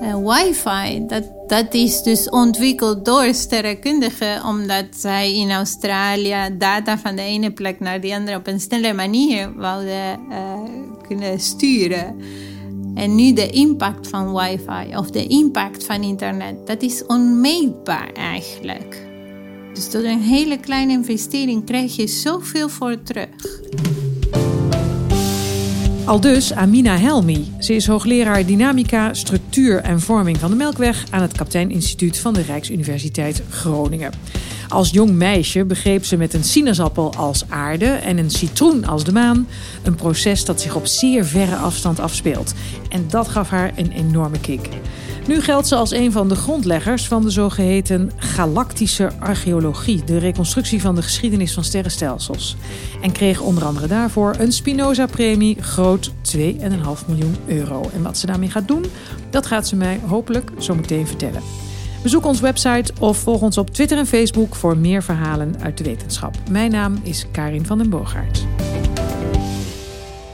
uh, wifi. Dat, dat is dus ontwikkeld door sterrenkundigen, omdat zij in Australië data van de ene plek naar de andere op een snelle manier wouden uh, kunnen sturen. En nu de impact van wifi of de impact van internet, dat is onmeetbaar eigenlijk. Dus door een hele kleine investering krijg je zoveel voor terug. Al dus Amina Helmi. Ze is hoogleraar dynamica, structuur en vorming van de Melkweg aan het Kaptein Instituut van de Rijksuniversiteit Groningen. Als jong meisje begreep ze met een sinaasappel als aarde en een citroen als de maan een proces dat zich op zeer verre afstand afspeelt. En dat gaf haar een enorme kick. Nu geldt ze als een van de grondleggers van de zogeheten galactische archeologie, de reconstructie van de geschiedenis van sterrenstelsels. En kreeg onder andere daarvoor een Spinoza-premie groot 2,5 miljoen euro. En wat ze daarmee gaat doen, dat gaat ze mij hopelijk zo meteen vertellen. Bezoek ons website of volg ons op Twitter en Facebook voor meer verhalen uit de wetenschap. Mijn naam is Karin van den Boogaard.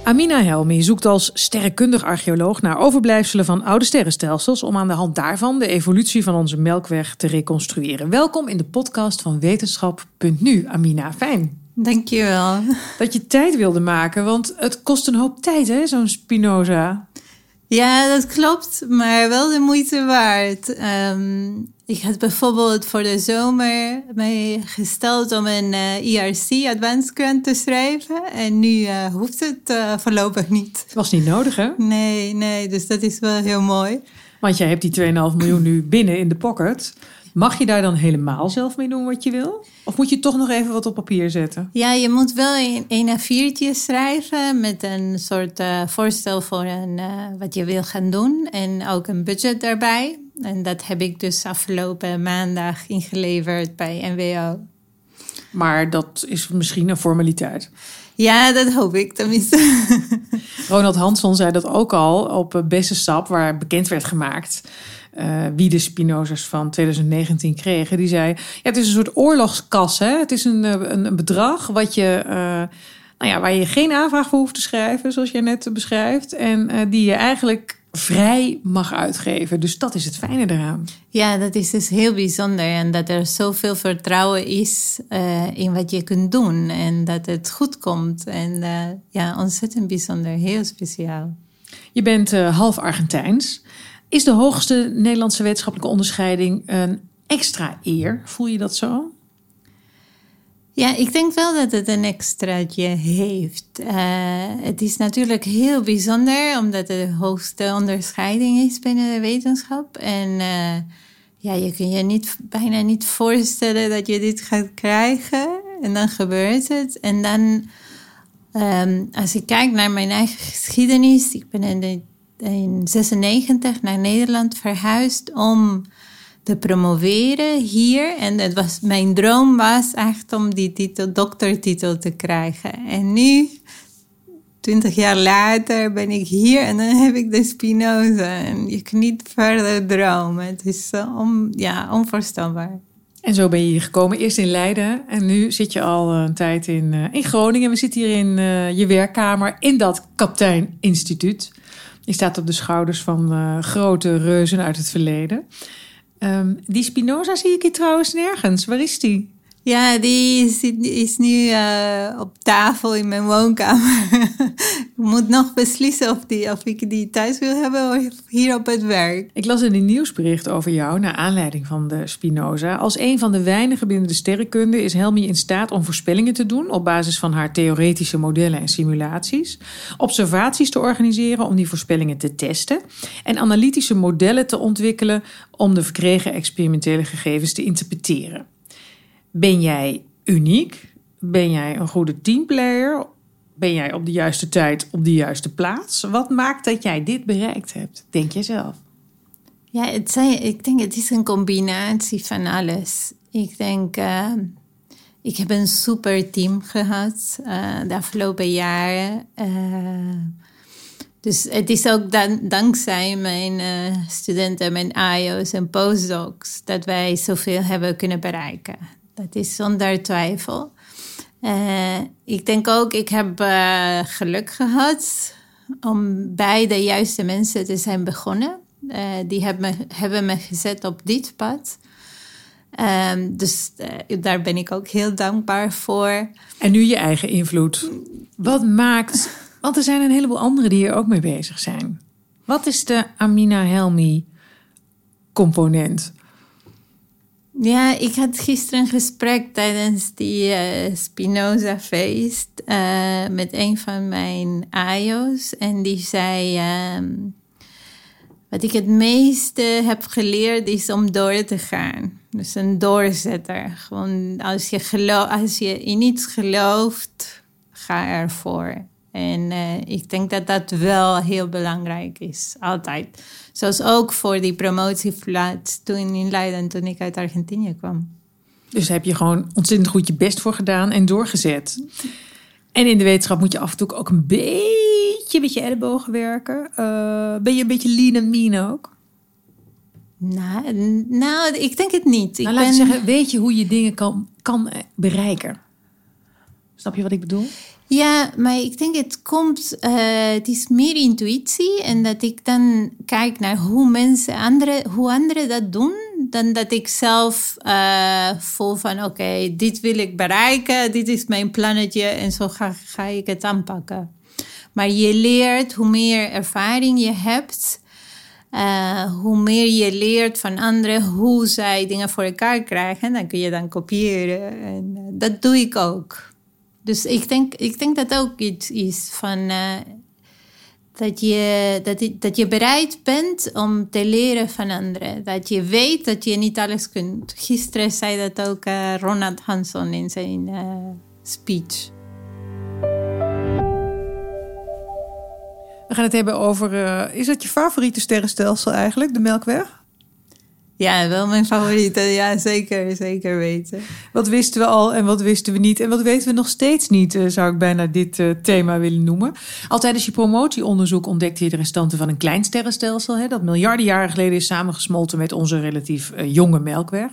Amina Helmi zoekt als sterrenkundig archeoloog naar overblijfselen van oude sterrenstelsels om aan de hand daarvan de evolutie van onze melkweg te reconstrueren. Welkom in de podcast van Wetenschap.nu, Amina. Fijn. Dankjewel. Dat je tijd wilde maken, want het kost een hoop tijd, hè, zo'n Spinoza. Ja, dat klopt, maar wel de moeite waard. Um, ik had bijvoorbeeld voor de zomer mij gesteld om een uh, eh, ERC Advanced Grant te schrijven. En nu uh, hoeft het uh, voorlopig niet. Het was niet nodig, hè? Nee, nee, dus dat is wel heel mooi. Want jij hebt die 2,5 miljoen nu binnen in de pocket. Mag je daar dan helemaal zelf mee doen wat je wil? Of moet je toch nog even wat op papier zetten? Ja, je moet wel een, een A4'tje schrijven met een soort uh, voorstel voor een, uh, wat je wil gaan doen. En ook een budget daarbij. En dat heb ik dus afgelopen maandag ingeleverd bij NWO. Maar dat is misschien een formaliteit. Ja, dat hoop ik tenminste. Ronald Hansson zei dat ook al op Bessensap, waar bekend werd gemaakt uh, wie de Spinozers van 2019 kregen. Die zei: ja, Het is een soort oorlogskas. Hè? Het is een, eh, een, een bedrag wat je, uh, nou ja, waar je geen aanvraag voor hoeft te schrijven, zoals jij net beschrijft. En uh, die je eigenlijk vrij mag uitgeven. Dus dat is het fijne eraan. Ja, dat is dus heel bijzonder. En dat er zoveel vertrouwen is uh, in wat je kunt doen. En dat het goed komt. En uh, ja, ontzettend bijzonder. Heel speciaal. Je bent uh, half Argentijns. Is de hoogste Nederlandse wetenschappelijke onderscheiding een extra eer? Voel je dat zo? Ja, ik denk wel dat het een extraatje heeft. Uh, het is natuurlijk heel bijzonder, omdat het de hoogste onderscheiding is binnen de wetenschap. En uh, ja, je kunt je niet, bijna niet voorstellen dat je dit gaat krijgen. En dan gebeurt het. En dan, um, als ik kijk naar mijn eigen geschiedenis, ik ben in de in 96 naar Nederland verhuisd om te promoveren hier. En het was, mijn droom was echt om die titel, doktertitel te krijgen. En nu, twintig jaar later, ben ik hier en dan heb ik de Spinoza. En je kunt niet verder dromen. Het is on, ja, onvoorstelbaar. En zo ben je hier gekomen, eerst in Leiden en nu zit je al een tijd in, uh, in Groningen. We zitten hier in je werkkamer in dat Kaptein Instituut. Je staat op de schouders van grote reuzen uit het verleden. Um, die Spinoza zie ik hier trouwens nergens. Waar is die? Ja, die is, nu uh, op tafel in mijn woonkamer. ik moet nog beslissen of, die, of ik die thuis wil hebben of hier op het werk. Ik las in een nieuwsbericht over jou naar aanleiding van de Spinoza. Als een van de weinigen binnen de sterrenkunde is Helmi in staat om voorspellingen te doen op basis van haar theoretische modellen en simulaties, observaties te organiseren om die voorspellingen te testen en analytische modellen te ontwikkelen om de verkregen experimentele gegevens te interpreteren. Ben jij uniek? Ben jij een goede teamplayer? Ben jij op de juiste tijd op de juiste plaats? Wat maakt dat jij dit bereikt hebt? Denk je zelf? Ja, ik denk het is een combinatie van alles. Ik denk, uh, ik heb een super team gehad uh, de afgelopen jaren. Uh, dus het is ook dan, dankzij mijn studenten, mijn IO's en postdocs, dat wij zoveel hebben kunnen bereiken. Dat is zonder twijfel. Uh, ik denk ook, ik heb uh, geluk gehad om bij de juiste mensen te zijn begonnen. Uh, die hebben me, hebben me gezet op dit pad. Um, dus uh, daar ben ik ook heel dankbaar voor. En nu je eigen invloed. Wat maakt. Want er zijn een heleboel anderen die hier ook mee bezig zijn. Wat is de Amina Helmi component? Ja, ik had gisteren een gesprek tijdens die uh, Spinoza-feest uh, met een van mijn AIO's. En die zei: um, Wat ik het meeste heb geleerd is om door te gaan. Dus een doorzetter. Gewoon als je, geloof, als je in iets gelooft, ga ervoor. En uh, ik denk dat dat wel heel belangrijk is, altijd. Zoals ook voor die promotieplaats toen in Leiden, toen ik uit Argentinië kwam. Dus heb je gewoon ontzettend goed je best voor gedaan en doorgezet. En in de wetenschap moet je af en toe ook een beetje met je ellebogen werken. Uh, ben je een beetje lean en mean ook? Nou, nou ik denk het niet. Nou, ik laat ben... zeggen, weet je hoe je dingen kan, kan bereiken? Snap je wat ik bedoel? Ja, maar ik denk het komt, uh, het is meer intuïtie en dat ik dan kijk naar hoe mensen, andere, hoe anderen dat doen, dan dat ik zelf uh, voel van oké, dit wil ik bereiken, dit is mijn plannetje en zo ga, ga ik het aanpakken. Maar je leert, hoe meer ervaring je hebt, uh, hoe meer je leert van anderen hoe zij dingen voor elkaar krijgen, dan kun je dan kopiëren. En dat doe ik ook. Dus ik denk, ik denk dat ook iets is van uh, dat, je, dat, dat je bereid bent om te leren van anderen. Dat je weet dat je niet alles kunt. Gisteren zei dat ook uh, Ronald Hansson in zijn uh, speech. We gaan het hebben over. is dat je favoriete sterrenstelsel eigenlijk, de Melkweg? Ja, wel mijn favoriete. Ja, zeker, zeker weten. Wat wisten we al en wat wisten we niet? En wat weten we nog steeds niet, eh, zou ik bijna dit uh, thema willen noemen. Al tijdens je promotieonderzoek ontdekte je de restanten van een klein sterrenstelsel... Hè, dat miljarden jaren geleden is samengesmolten met onze relatief uh, jonge melkweg.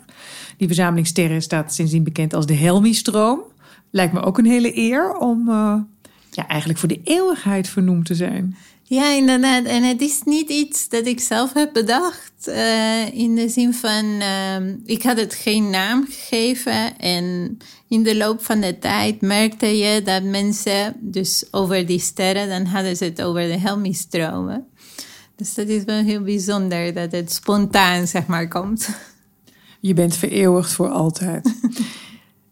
Die verzameling sterren staat sindsdien bekend als de Helmi-stroom. Lijkt me ook een hele eer om ja, eigenlijk voor de eeuwigheid vernoemd te zijn. Ja, inderdaad. En het is niet iets dat ik zelf heb bedacht. Uh, in de zin van, uh, ik had het geen naam gegeven. En in de loop van de tijd merkte je dat mensen, dus over die sterren, dan hadden ze het over de Helmi-stromen. Dus dat is wel heel bijzonder dat het spontaan, zeg maar, komt. Je bent vereeuwigd voor altijd.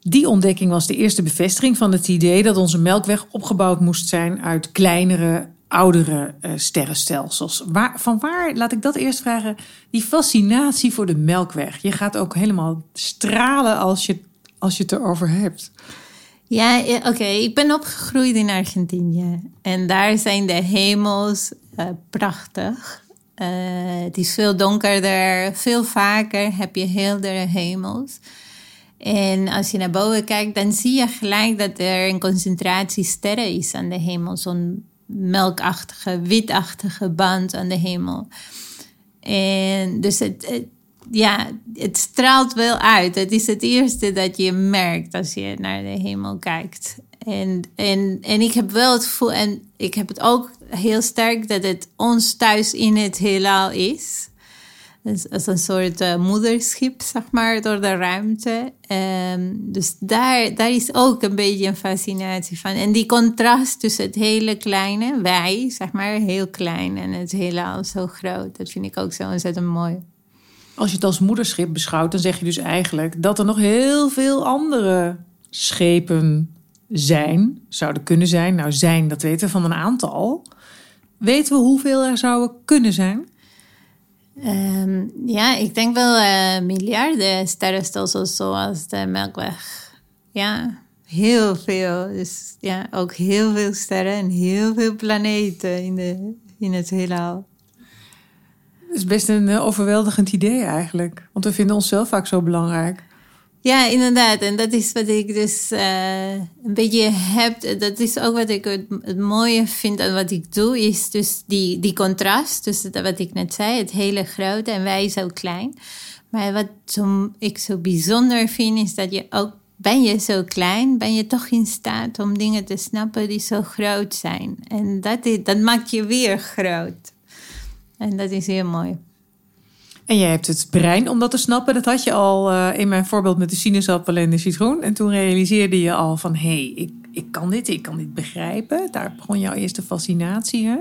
Die ontdekking was de eerste bevestiging van het idee dat onze melkweg opgebouwd moest zijn uit kleinere oudere uh, sterrenstelsels. Waar, van waar, laat ik dat eerst vragen, die fascinatie voor de Melkweg? Je gaat ook helemaal stralen als je, als je het erover hebt. Ja, oké. Ik ben opgegroeid in Argentinië. En daar zijn de hemels uh, prachtig. Uh, het is veel donkerder. Veel vaker heb je heldere hemels. En als je naar boven kijkt, dan zie je gelijk dat er een concentratie sterren is aan de hemel. Zo'n melkachtige, witachtige band aan de hemel. En dus het, ja, het straalt wel uit. Het is het eerste dat je merkt als je naar de hemel kijkt. En, en, en ik heb wel het gevoel, en ik heb het ook heel sterk, dat het ons thuis in het heelal is. Dus als een soort uh, moederschip, zeg maar, door de ruimte. Um, dus daar, daar is ook een beetje een fascinatie van. En die contrast tussen het hele kleine, wij, zeg maar, heel klein, en het hele zo groot, dat vind ik ook zo ontzettend mooi. Als je het als moederschip beschouwt, dan zeg je dus eigenlijk dat er nog heel veel andere schepen zijn, zouden kunnen zijn. Nou, zijn, dat weten we van een aantal. Weten we hoeveel er zouden kunnen zijn? Um, ja, ik denk wel uh, miljarden sterrenstelsels zoals de Melkweg. Ja, heel veel. Dus ja, ook heel veel sterren en heel veel planeten in, de, in het heelal. Het is best een uh, overweldigend idee eigenlijk. Want we vinden onszelf vaak zo belangrijk. Ja, inderdaad. En dat is wat ik dus uh, een beetje heb. Dat is ook wat ik het, het, mooie vind aan wat ik doe. Is dus die, die contrast tussen wat ik net zei. Het hele grote en wij zo klein. Maar wat ik zo bijzonder vind is dat je ook... Ben je zo klein, ben je toch in staat om dingen te snappen die zo groot zijn. En dat, is, dat maakt je weer groot. En dat is heel mooi. En jij hebt het brein om dat te snappen. Dat had je al uh, in mijn voorbeeld met de sinaasappel en de citroen. En toen realiseerde je al van, hé, hey, ik, ik kan dit, ik kan dit begrijpen. Daar begon jouw eerste fascinatie. Hè?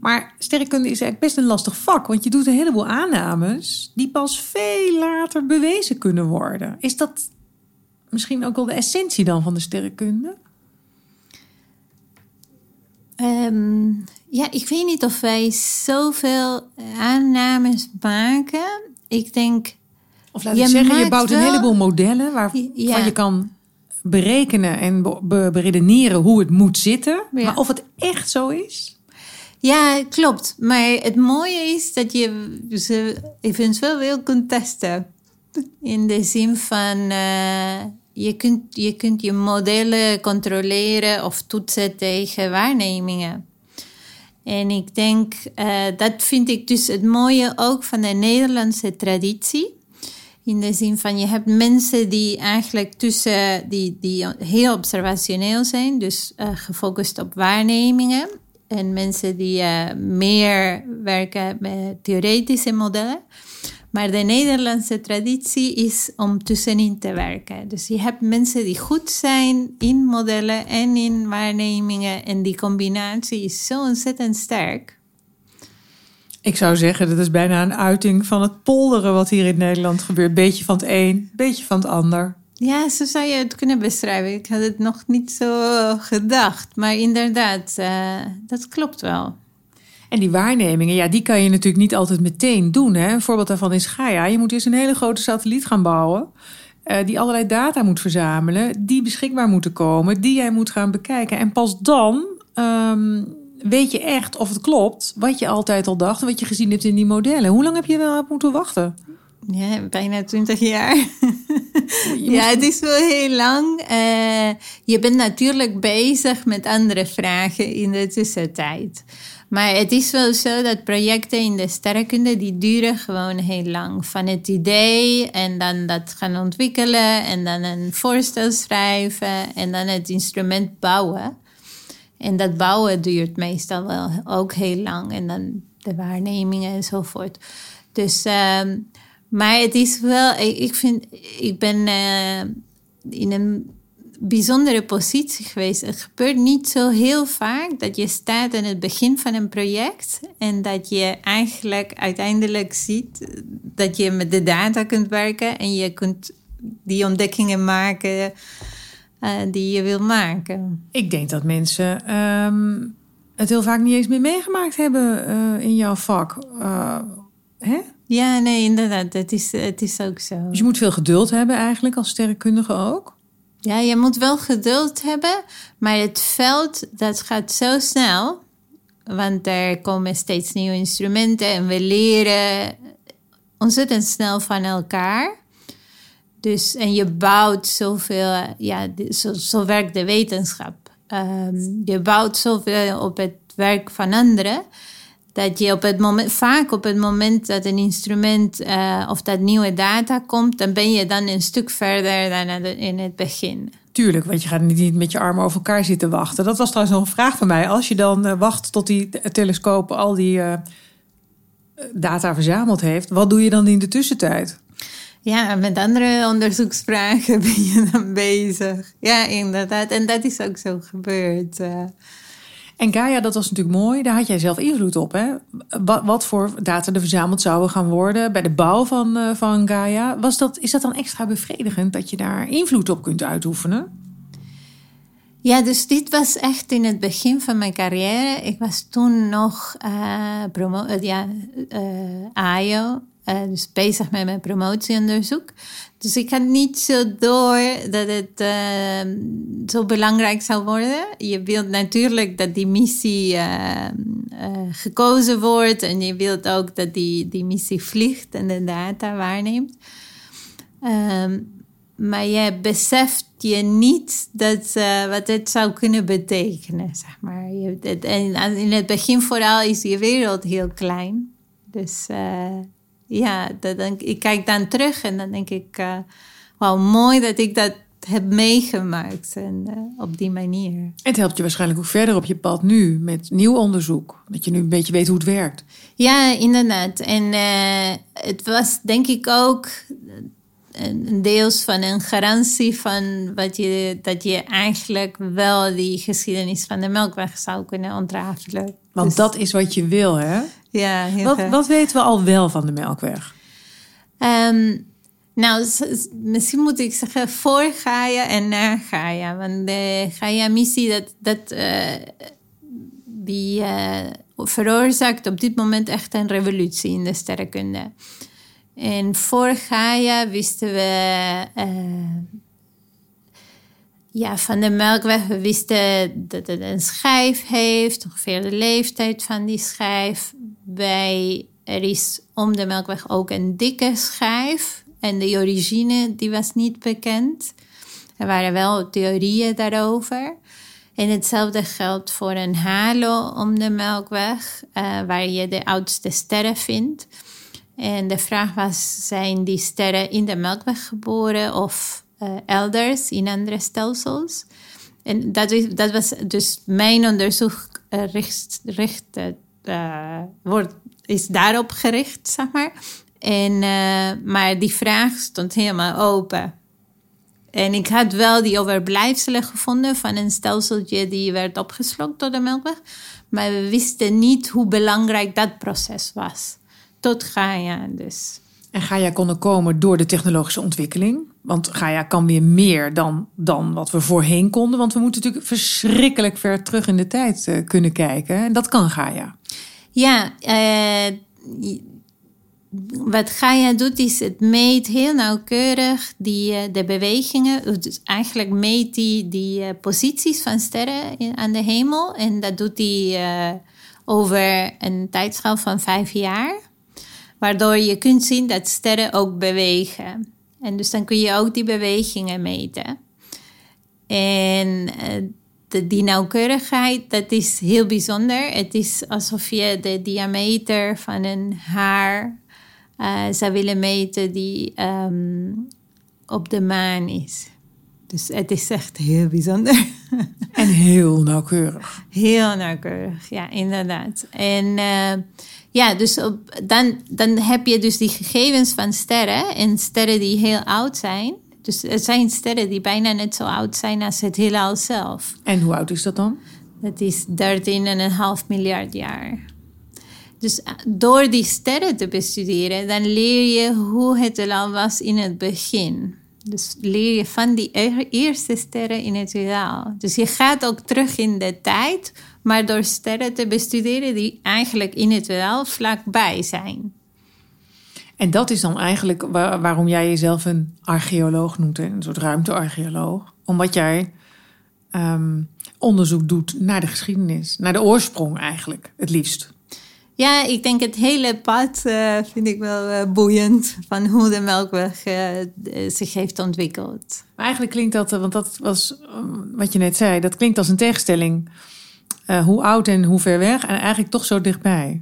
Maar sterrenkunde is eigenlijk best een lastig vak. Want je doet een heleboel aannames die pas veel later bewezen kunnen worden. Is dat misschien ook wel de essentie dan van de sterrenkunde? Um, ja, ik weet niet of wij zoveel aannames maken. Ik denk. Of laat ik zeggen, je bouwt een heleboel modellen waarvan je kan berekenen en beredeneren hoe het moet zitten. Maar of het echt zo is. Ja, klopt. Maar het mooie is dat je ze eventueel wil kunt testen. In de zin van, uh, je, kunt, je kunt je modellen controleren of toetsen tegen waarnemingen. En ik denk, uh, dat vind ik dus het mooie ook van de Nederlandse traditie. In de zin van, je hebt mensen die eigenlijk tussen, die, die heel observationeel zijn, dus uh, gefocust op waarnemingen. En mensen die uh, meer werken met theoretische modellen. Maar de Nederlandse traditie is om tussenin te werken. Dus je hebt mensen die goed zijn in modellen en in waarnemingen. En die combinatie is zo ontzettend sterk. Ik zou zeggen, dat is bijna een uiting van het polderen wat hier in Nederland gebeurt. Beetje van het een, beetje van het ander. Ja, zo zou je het kunnen beschrijven. Ik had het nog niet zo gedacht. Maar inderdaad, uh, dat klopt wel. En die waarnemingen, ja, die kan je natuurlijk niet altijd meteen doen. Hè? Een voorbeeld daarvan is Gaia. Je moet eerst een hele grote satelliet gaan bouwen. Uh, die allerlei data moet verzamelen. Die beschikbaar moeten komen. Die jij moet gaan bekijken. En pas dan um, weet je echt of het klopt. Wat je altijd al dacht. En wat je gezien hebt in die modellen. Hoe lang heb je wel moeten wachten? Ja, bijna 20 jaar. ja, het is wel heel lang. Uh, je bent natuurlijk bezig met andere vragen in de tussentijd. Maar het is wel zo dat projecten in de sterrenkunde, die duren gewoon heel lang. Van het idee en dan dat gaan ontwikkelen en dan een voorstel schrijven en dan het instrument bouwen. En dat bouwen duurt meestal wel ook heel lang en dan de waarnemingen enzovoort. Dus, uh, maar het is wel, ik vind, ik ben uh, in een bijzondere positie geweest. Het gebeurt niet zo heel vaak dat je staat in het begin van een project en dat je eigenlijk uiteindelijk ziet dat je met de data kunt werken en je kunt die ontdekkingen maken uh, die je wil maken. Ik denk dat mensen um, het heel vaak niet eens meer meegemaakt hebben uh, in jouw vak. Uh, hè? Ja, nee, inderdaad. Het is, het is ook zo. Dus je moet veel geduld hebben eigenlijk als sterrenkundige ook? Ja, je moet wel geduld hebben, maar het veld dat gaat zo snel. Want er komen steeds nieuwe instrumenten en we leren ontzettend snel van elkaar. Dus, en je bouwt zoveel, ja, zo, werkt de wetenschap. Um, je bouwt zoveel op het werk van anderen dat je op het moment, vaak op het moment dat een instrument uh, of dat nieuwe data komt, dan ben je dan een stuk verder dan in het begin. Tuurlijk, want je gaat niet met je armen over elkaar zitten wachten. Dat was trouwens nog een vraag van mij. Als je dan uh, wacht tot die telescoop al die uh, data verzameld heeft, wat doe je dan in de tussentijd? Ja, met andere onderzoeksvragen ben je dan bezig. Ja, inderdaad. En dat is ook zo gebeurd. En Gaia, dat was natuurlijk mooi. Daar had jij zelf invloed op. Hè? Wat, voor data er verzameld zouden gaan worden bij de bouw van, uh, van Gaia. Was dat, is dat dan extra bevredigend dat je daar invloed op kunt uitoefenen? Ja, dus dit was echt in het begin van mijn carrière. Ik was toen nog uh, promo ja, uh, AIO, dus bezig met mijn promotieonderzoek. Dus ik had niet zo door dat het uh, zo belangrijk zou worden. Je wilt natuurlijk dat die missie uh, gekozen wordt en je wilt ook dat die, die missie vliegt en de data waarneemt. Um, maar je beseft je niet dat, wat het zou kunnen betekenen, zeg maar. Je, en in het begin vooral is je wereld heel klein. Dus ja, dat denk, ik kijk dan terug en dan denk ik, uh, wauw, mooi dat ik dat heb meegemaakt en, uh, op die manier. Het helpt je waarschijnlijk ook verder op je pad nu met nieuw onderzoek. Dat je nu een beetje weet hoe het werkt. Ja, inderdaad. En uh, het was denk ik ook een deels van een garantie van wat je, dat je eigenlijk wel die geschiedenis van de Melkweg zou kunnen ontrafelen. Want dus, dat is wat je wil, hè? Ja, heel wat, wat weten we al wel van de Melkweg? Um, nou, misschien moet ik zeggen voor Gaia en na Gaia. Want de Gaia-missie, dat, dat, uh, die uh, veroorzaakt op dit moment echt een revolutie in de sterrenkunde. En voor Gaia wisten we uh, ja, van de melkweg. We wisten dat het een schijf heeft, ongeveer de leeftijd van die schijf. Bij, er is om de melkweg ook een dikke schijf. En de origine die was niet bekend. Er waren wel theorieën daarover. En hetzelfde geldt voor een halo om de melkweg, uh, waar je de oudste sterren vindt. En de vraag was, zijn die sterren in de Melkweg geboren of elders in andere stelsels? En dat, is, dat was dus mijn onderzoek uh, richt, richt uh, wordt, is daarop gericht, zeg maar. En, maar die vraag stond helemaal open. En ik had wel die overblijfselen gevonden van een stelseltje die werd opgeslokt door de Melkweg. Maar we wisten niet hoe belangrijk dat proces was tot Gaia dus. En Gaia kon er komen door de technologische ontwikkeling. Want Gaia kan weer meer dan, dan wat we voorheen konden. Want we moeten natuurlijk verschrikkelijk ver terug in de tijd uh, kunnen kijken. En dat kan Gaia. Ja, uh, wat Gaia doet is het meet heel nauwkeurig die, uh, de bewegingen. Eigenlijk meet die, die posities van sterren in, aan de hemel. En dat doet hij over een tijdschaal van vijf jaar. Waardoor je kunt zien dat sterren ook bewegen. En dus dan kun je ook die bewegingen meten. En eh, de, die nauwkeurigheid, dat is heel bijzonder. Het is alsof je de diameter van een haar uh, zou willen meten die um, op de maan is. Dus het is echt heel bijzonder. En heel nauwkeurig. Heel nauwkeurig, ja, inderdaad. En uh, ja, dus op, dan, dan heb je dus die gegevens van sterren en sterren die heel oud zijn. Dus er zijn sterren die bijna net zo oud zijn als het heelal zelf. En hoe oud is dat dan? Dat is 13,5 miljard jaar. Dus eh, door die sterren te bestuderen, dan leer je hoe het heelal was in het begin. Dus leer je van die eerste sterren in het heelal. Dus je gaat ook terug in de tijd maar door sterren te bestuderen die eigenlijk in het wel vlakbij zijn. En dat is dan eigenlijk waarom jij jezelf een archeoloog noemt, een soort ruimtearcheoloog. Omdat jij ehm, onderzoek doet naar de geschiedenis, naar de oorsprong eigenlijk, het liefst. Ja, ik denk het hele pad uh, vind ik wel uh, boeiend van hoe de Melkweg uh, zich heeft ontwikkeld. Maar eigenlijk klinkt dat, want dat was wat je net zei, dat klinkt als een tegenstelling uh, hoe oud en hoe ver weg en eigenlijk toch zo dichtbij.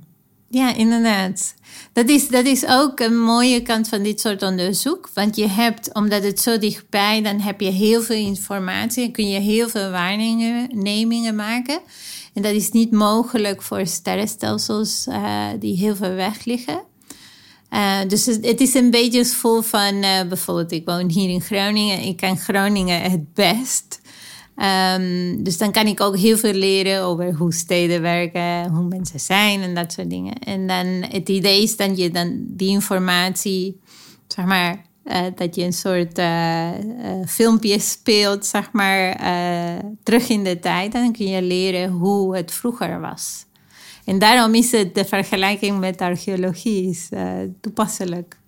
Ja, inderdaad. Dat is, dat is ook een mooie kant van dit soort onderzoek. Want je hebt, omdat het zo dichtbij, dan heb je heel veel informatie en kun je heel veel waarnemingen maken. En dat is niet mogelijk voor sterrenstelsels uh, die heel ver weg liggen. Uh, dus het is een beetje vol van, bijvoorbeeld, ik woon hier in Groningen. Ik ken Groningen het best. Um, dus dan kan ik ook heel veel leren over hoe steden werken, hoe mensen zijn en dat soort dingen. En dan het idee is dat je dan die informatie, zeg maar, uh, dat je een soort uh, filmpje speelt, zeg maar, terug in de tijd. En dan kun je leren hoe het vroeger was. En daarom is het de vergelijking met archeologie is, toepasselijk.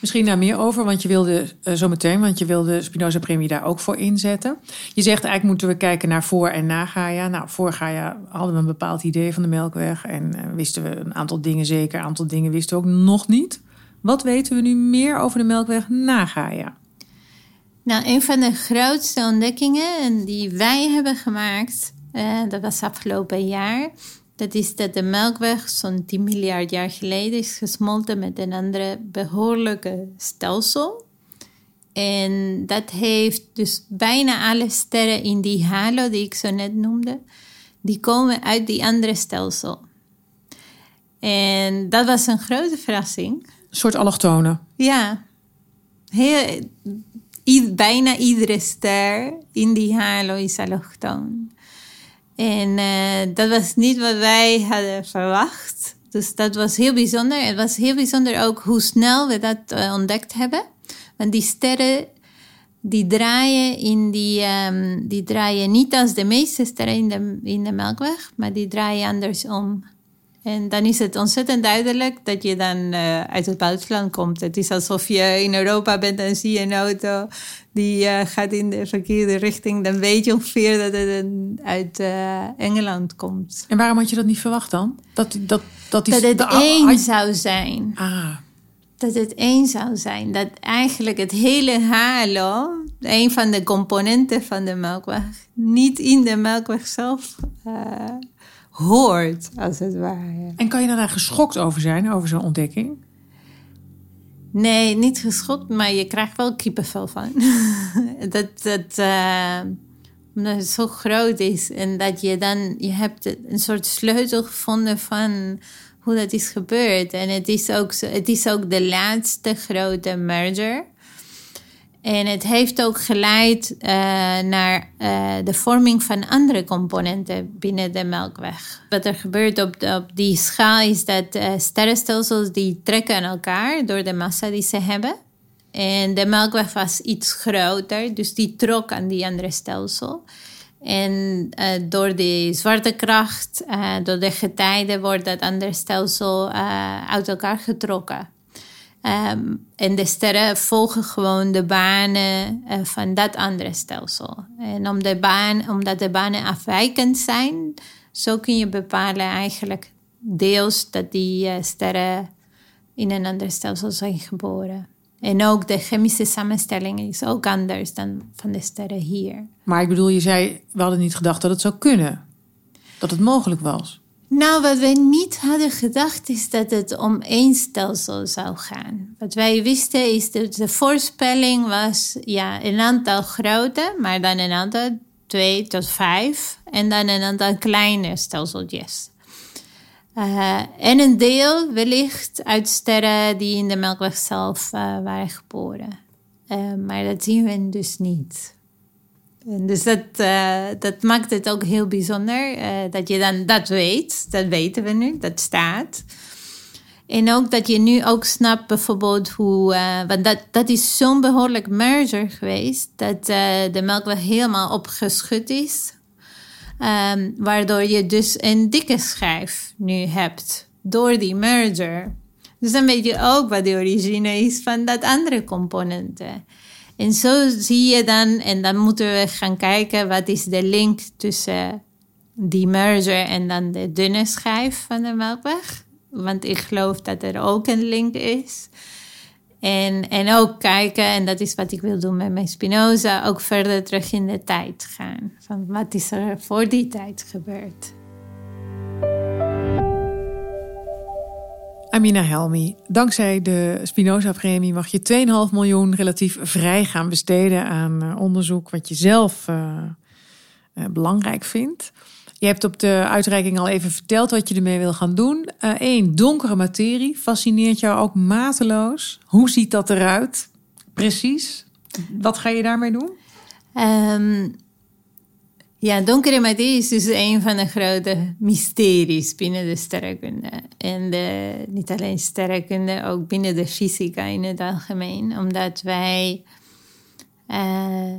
Misschien daar meer over, want je wilde uh, zo meteen, want je wilde Spinoza-premie daar ook voor inzetten. Je zegt eigenlijk moeten we kijken naar voor en na Gaia. Nou, voor Gaia hadden we een bepaald idee van de Melkweg en uh, wisten we een aantal dingen zeker, een aantal dingen wisten we ook nog niet. Wat weten we nu meer over de Melkweg na Gaia? Nou, een van de grootste ontdekkingen die wij hebben gemaakt, uh, dat was afgelopen jaar, dat is dat de Melkweg zo'n 10 miljard jaar geleden is gesmolten met een andere behoorlijke stelsel. En dat heeft dus bijna alle sterren in die halo die ik zo net noemde, die komen uit die andere stelsel. En dat was een grote verrassing. Een soort allochtonen. Ja. Heel, bijna iedere ster in die halo is allochtoon. En uh, dat was niet wat wij hadden verwacht. Dus dat was heel bijzonder. Het was heel bijzonder ook hoe snel we dat uh, ontdekt hebben. Want die sterren die draaien, in die, um, die draaien niet als de meeste sterren in de, in de Melkweg, maar die draaien andersom. En dan is het ontzettend duidelijk dat je dan uh, uit het buitenland komt. Het is alsof je in Europa bent en zie je een auto die uh, gaat in de verkeerde richting. Dan weet je ongeveer dat het uit uh, Engeland komt. En waarom had je dat niet verwacht dan? Dat, dat, dat, is dat het één zou zijn. Ah. Dat het één zou zijn. Dat eigenlijk het hele halo, een van de componenten van de melkweg, niet in de melkweg zelf hoort, als het ware. En kan je daar geschokt over zijn, over zo'n ontdekking? Nee, niet geschokt, maar je krijgt wel kippenvel van. dat, dat, uh, omdat het zo groot is en dat je dan, je hebt een soort sleutel gevonden van hoe dat is gebeurd. En het is ook, het is ook de laatste grote merger en het heeft ook geleid uh, naar uh, de vorming van andere componenten binnen de melkweg. Wat er gebeurt op, op die schaal is dat uh, sterrenstelsels die trekken aan elkaar door de massa die ze hebben. En de melkweg was iets groter, dus die trok aan die andere stelsel. En door de zwaartekracht, door de getijden, wordt dat andere stelsel uit elkaar getrokken. Um, en de sterren volgen gewoon de banen uh, van dat andere stelsel. En om de baan, omdat de banen afwijkend zijn, zo kun je bepalen eigenlijk deels dat die uh, sterren in een ander stelsel zijn geboren. En ook de chemische samenstelling is ook anders dan van de sterren hier. Maar ik bedoel, je zei, we hadden niet gedacht dat het zou kunnen. Dat het mogelijk was. Nou, wat wij niet hadden gedacht is dat het om één stelsel zou gaan. Wat wij wisten is dat de voorspelling was ja, een aantal grote, maar dan een aantal twee tot vijf en dan een aantal kleine stelseltjes. Uh, en een deel wellicht uit sterren die in de Melkweg zelf uh, waren geboren. Uh, maar dat zien we dus niet. Dus dat, uh, dat maakt het ook heel bijzonder uh, dat je dan dat weet. Dat weten we nu, dat staat. En ook dat je nu ook snapt bijvoorbeeld hoe... Uh, want dat, dat is zo'n behoorlijk merger geweest... dat de melkweg helemaal opgeschud is. Um, waardoor je dus een dikke schijf nu hebt door die merger. Dus dan weet je ook wat de origine is van dat andere componenten. En zo zie je dan, en dan moeten we gaan kijken wat is de link tussen die merger en dan de dunne schijf van de melkweg. Want ik geloof dat er ook een link is. En, en ook kijken, en dat is wat ik wil doen met mijn Spinoza, ook verder terug in de tijd gaan. Van wat is er voor die tijd gebeurd? Amina Helmi, dankzij de Spinoza-premie mag je 2,5 miljoen relatief vrij gaan besteden aan eh, onderzoek wat je zelf uh, uh, belangrijk vindt. Je hebt op de uitreiking al even verteld wat je ermee wil gaan doen. Eén, donkere materie fascineert jou ook mateloos. Hoe ziet dat eruit? Precies. Wat ga je daarmee doen? Um, ja, donkere materie is dus een van de grote mysteries binnen de sterrenkunde. En de, niet alleen sterrenkunde, ook binnen de fysica in het algemeen. Omdat wij uh,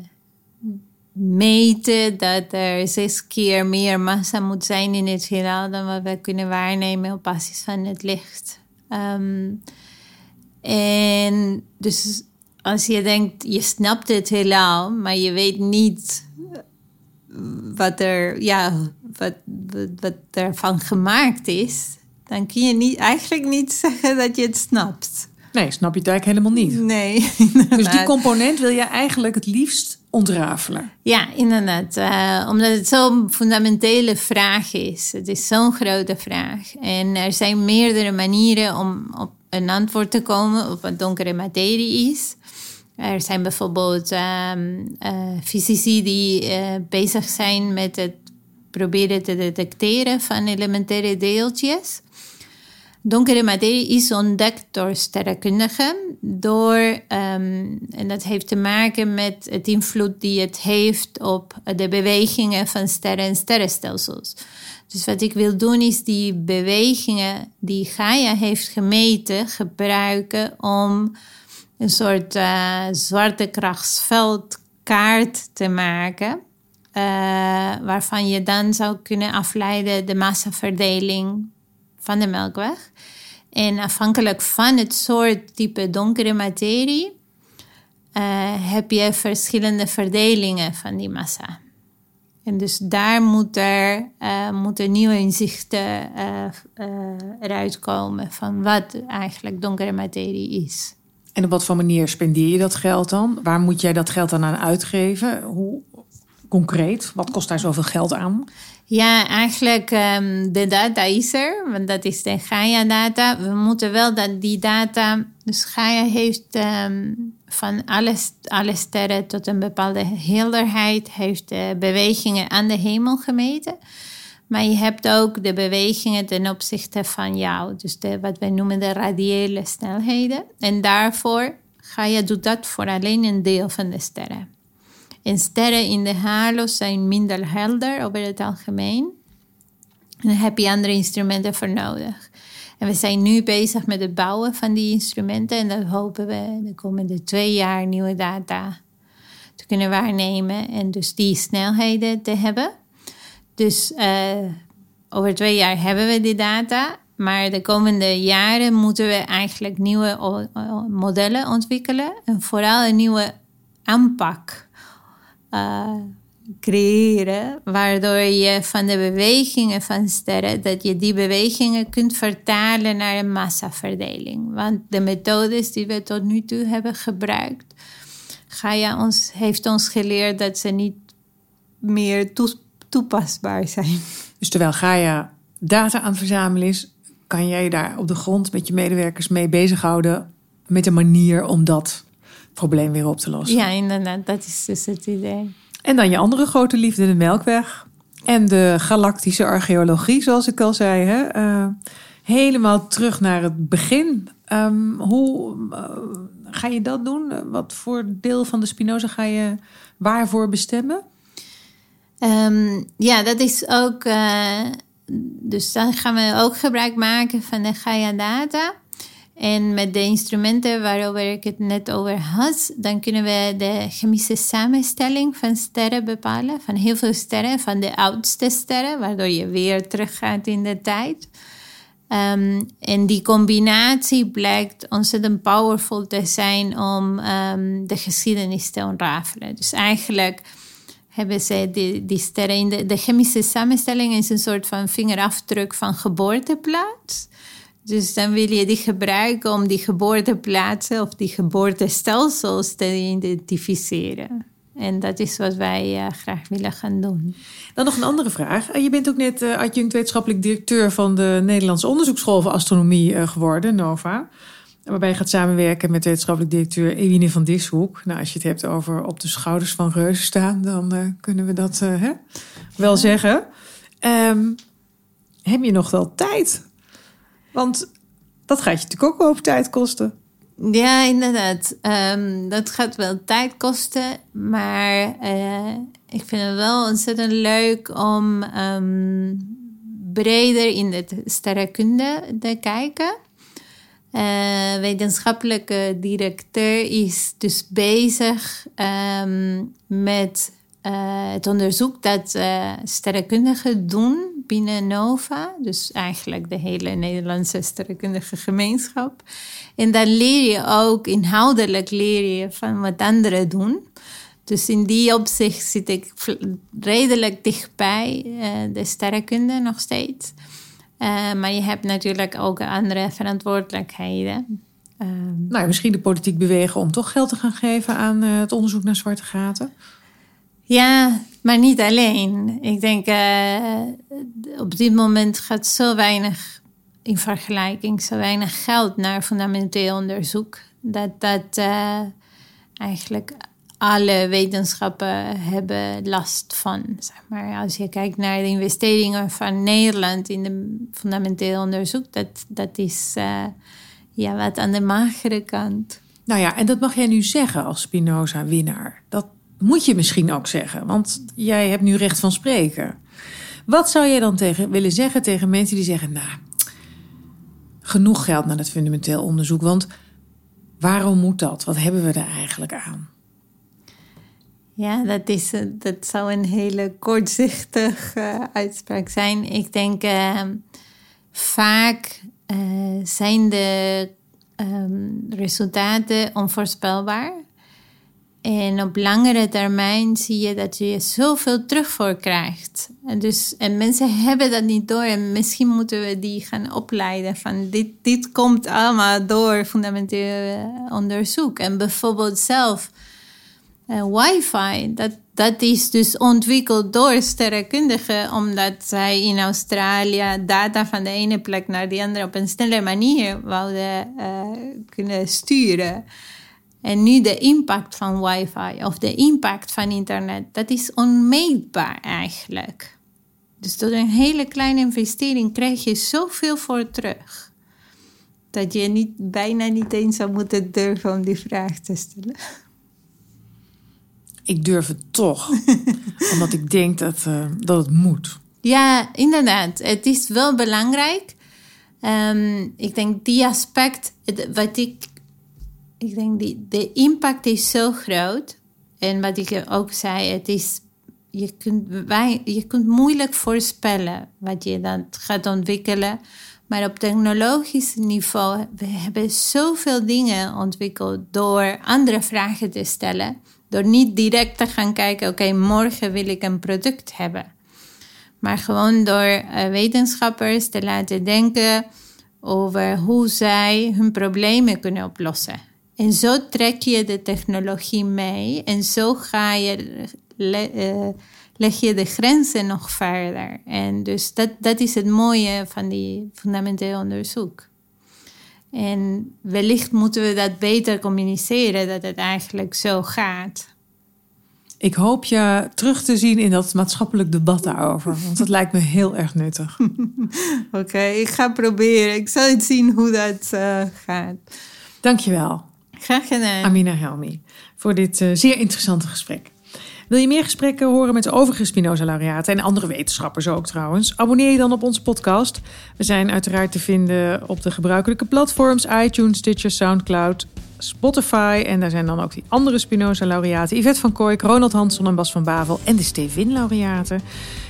meten dat er zes keer meer massa moet zijn in het heelal dan wat we kunnen waarnemen op basis van het licht. Um, en dus als je denkt, je snapt het heelal, maar je weet niet wat er, ja, wat, wat, wat ervan gemaakt is, dan kun je niet, eigenlijk niet zeggen dat je het snapt. Nee, snap je het eigenlijk helemaal niet. Nee. Dus die component wil je eigenlijk het liefst ontrafelen. Ja, inderdaad. Uh, omdat het zo'n fundamentele vraag is. Het is zo'n grote vraag. En er zijn meerdere manieren om op een antwoord te komen op wat donkere materie is. Er zijn bijvoorbeeld um, fysici die uh, bezig zijn met het proberen te detecteren van elementaire deeltjes. Donkere materie is ontdekt door sterrenkundigen. Door, um, en dat heeft te maken met het invloed die het heeft op de bewegingen van sterren en sterrenstelsels. Dus wat ik wil doen is die bewegingen die Gaia heeft gemeten gebruiken om een soort uh, zwarte krachtsveldkaart te maken. Uh, waarvan je dan zou kunnen afleiden de massaverdeling van de melkweg. En afhankelijk van het soort type donkere materie uh, heb je verschillende verdelingen van die massa. En dus daar moet er, uh, moeten nieuwe inzichten eruit komen van wat eigenlijk donkere materie is. En op wat voor manier spendeer je dat geld dan? Waar moet jij dat geld dan aan uitgeven? Hoe concreet? Wat kost daar zoveel geld aan? Ja, eigenlijk um, de data is er, want dat is de Gaia-data. We moeten wel dat die data, dus Gaia heeft um, van alle, alle sterren tot een bepaalde helderheid, heeft de bewegingen aan de hemel gemeten. Maar je hebt ook de bewegingen ten opzichte van jou. Dus de, wat wij noemen de radiële snelheden. En daarvoor ga je doet dat voor alleen een deel van de sterren. En sterren in de halo zijn minder helder over het algemeen. En daar heb je andere instrumenten voor nodig. En we zijn nu bezig met het bouwen van die instrumenten. En dat hopen we de komende twee jaar nieuwe data te kunnen waarnemen. En dus die snelheden te hebben. Dus uh, over twee jaar hebben we die data. Maar de komende jaren moeten we eigenlijk nieuwe modellen ontwikkelen. En vooral een nieuwe aanpak uh, creëren. Waardoor je van de bewegingen van sterren, dat je die bewegingen kunt vertalen naar een massaverdeling. Want de methodes die we tot nu toe hebben gebruikt, Gaia ons, heeft ons geleerd dat ze niet meer toespreken toepasbaar zijn. Dus terwijl Gaia data aan het verzamelen is, kan jij daar op de grond met je medewerkers mee bezighouden met een manier om dat probleem weer op te lossen. Ja, inderdaad, dat is dus het idee. En dan je andere grote liefde, de Melkweg. En de galactische archeologie, zoals ik al zei. Hè? Uh, helemaal terug naar het begin. Um, hoe uh, ga je dat doen? Wat voor deel van de Spinoza ga je waarvoor bestemmen? Um, ja, dat is ook. Uh, dus dan gaan we ook gebruik maken van de Gaia Data. En met de instrumenten waarover ik het net over had, dan kunnen we de chemische samenstelling van sterren bepalen. Van heel veel sterren, van de oudste sterren, waardoor je weer teruggaat in de tijd. Um, en die combinatie blijkt ontzettend powerful te zijn om um, de geschiedenis te ontrafelen. Dus eigenlijk hebben ze die, die sterren de, de chemische samenstelling is een soort van vingerafdruk van geboorteplaats. Dus dan wil je die gebruiken om die geboorteplaatsen of die geboortestelsels te identificeren. En dat is wat wij uh, graag willen gaan doen. Dan nog een andere vraag. Je bent ook net uh, adjunct wetenschappelijk directeur van de Nederlandse Onderzoeksschool voor Astronomie geworden, NOVA. Waarbij je gaat samenwerken met wetenschappelijk directeur Ewine van Dishoek. Nou, als je het hebt over op de schouders van reuzen staan, dan uh, kunnen we dat uh, hè, wel zeggen. Um, heb je nog wel tijd? Want dat gaat je natuurlijk ook over tijd kosten. Ja, inderdaad. Um, dat gaat wel tijd kosten. Maar uh, ik vind het wel ontzettend leuk om um, breder in de sterrenkunde te kijken. Uh, wetenschappelijke directeur is dus bezig um, met uh, het onderzoek dat uh, sterrenkundigen doen binnen NOVA. Dus eigenlijk de hele Nederlandse sterrenkundige gemeenschap. En dan leer je ook, inhoudelijk leer je van wat anderen doen. Dus in die opzicht zit ik redelijk dichtbij de sterrenkunde nog steeds. Uh, maar je hebt natuurlijk ook andere verantwoordelijkheden. Uh, nou, misschien de politiek bewegen om toch geld te gaan geven aan uh, het onderzoek naar zwarte gaten. Ja, maar niet alleen. Ik denk op dit moment gaat zo weinig in vergelijking, zo weinig geld naar fundamenteel onderzoek. Dat dat eigenlijk alle wetenschappen hebben last van. Zeg maar. Als je kijkt naar de investeringen van Nederland in de fundamenteel onderzoek, dat, dat is uh, ja, wat aan de magere kant. Nou ja, en dat mag jij nu zeggen als Spinoza-winnaar. Dat moet je misschien ook zeggen, want jij hebt nu recht van spreken. Wat zou jij dan tegen, willen zeggen tegen mensen die zeggen: Nou, genoeg geld naar het fundamenteel onderzoek, want waarom moet dat? Wat hebben we er eigenlijk aan? Ja, dat, is, dat zou een hele kortzichtige uh, uitspraak zijn. Ik denk uh, vaak uh, zijn de um, resultaten onvoorspelbaar. En op langere termijn zie je dat je zoveel terug voor krijgt. En, dus, en mensen hebben dat niet door. En misschien moeten we die gaan opleiden van dit, dit komt allemaal door fundamenteel onderzoek. En bijvoorbeeld zelf wifi, dat, dat is dus ontwikkeld door sterrenkundigen, omdat zij in Australië data van de ene plek naar de andere op een snelle manier wouden uh, kunnen sturen. En nu de impact van wifi of de impact van internet, dat is onmeetbaar eigenlijk. Dus door een hele kleine investering krijg je zoveel voor terug. Dat je niet, bijna niet eens zou moeten durven om die vraag te stellen ik durf het toch. omdat ik denk dat, uh, dat het moet. Ja, inderdaad. Het is wel belangrijk. Um, ik denk die aspect, wat ik, ik denk die, de impact is zo groot. En wat ik ook zei, het is, je kunt, wij, je kunt moeilijk voorspellen wat je dan gaat ontwikkelen. Maar op technologisch niveau, we hebben zoveel dingen ontwikkeld door andere vragen te stellen. Door niet direct te gaan kijken, oké, morgen wil ik een product hebben. Maar gewoon door uh, wetenschappers te laten denken over hoe zij hun problemen kunnen oplossen. En zo trek je de technologie mee en zo ga je, uh, leg je de grenzen nog verder. En dus dat, dat is het mooie van die fundamenteel onderzoek. En wellicht moeten we dat beter communiceren, dat het eigenlijk zo gaat. Ik hoop je terug te zien in dat maatschappelijk debat daarover. Want dat lijkt me heel erg nuttig. Oké, ik ga proberen. Ik zal het zien hoe dat uh, gaat. Dankjewel. Graag gedaan. Amina Helmi, voor dit uh, zeer interessante gesprek. Wil je meer gesprekken horen met de overige Spinoza-laureaten en andere wetenschappers ook trouwens? Abonneer je dan op onze podcast. We zijn uiteraard te vinden op de gebruikelijke platforms iTunes, Stitcher, Soundcloud, Spotify. En daar zijn dan ook die andere Spinoza-laureaten. Yvette van Kooik, Ronald Hansson en Bas van Bavel. En de Stevin-laureaten.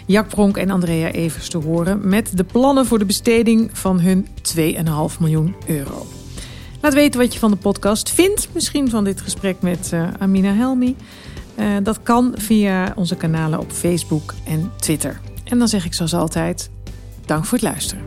Jack Pronk en Andrea Evers te horen. Met de plannen voor de besteding van hun 2,5 miljoen euro. Laat weten wat je van de podcast vindt. Misschien van dit gesprek met uh, Amina Helmi. Uh, dat kan via onze kanalen op Facebook en Twitter. En dan zeg ik zoals altijd, dank voor het luisteren.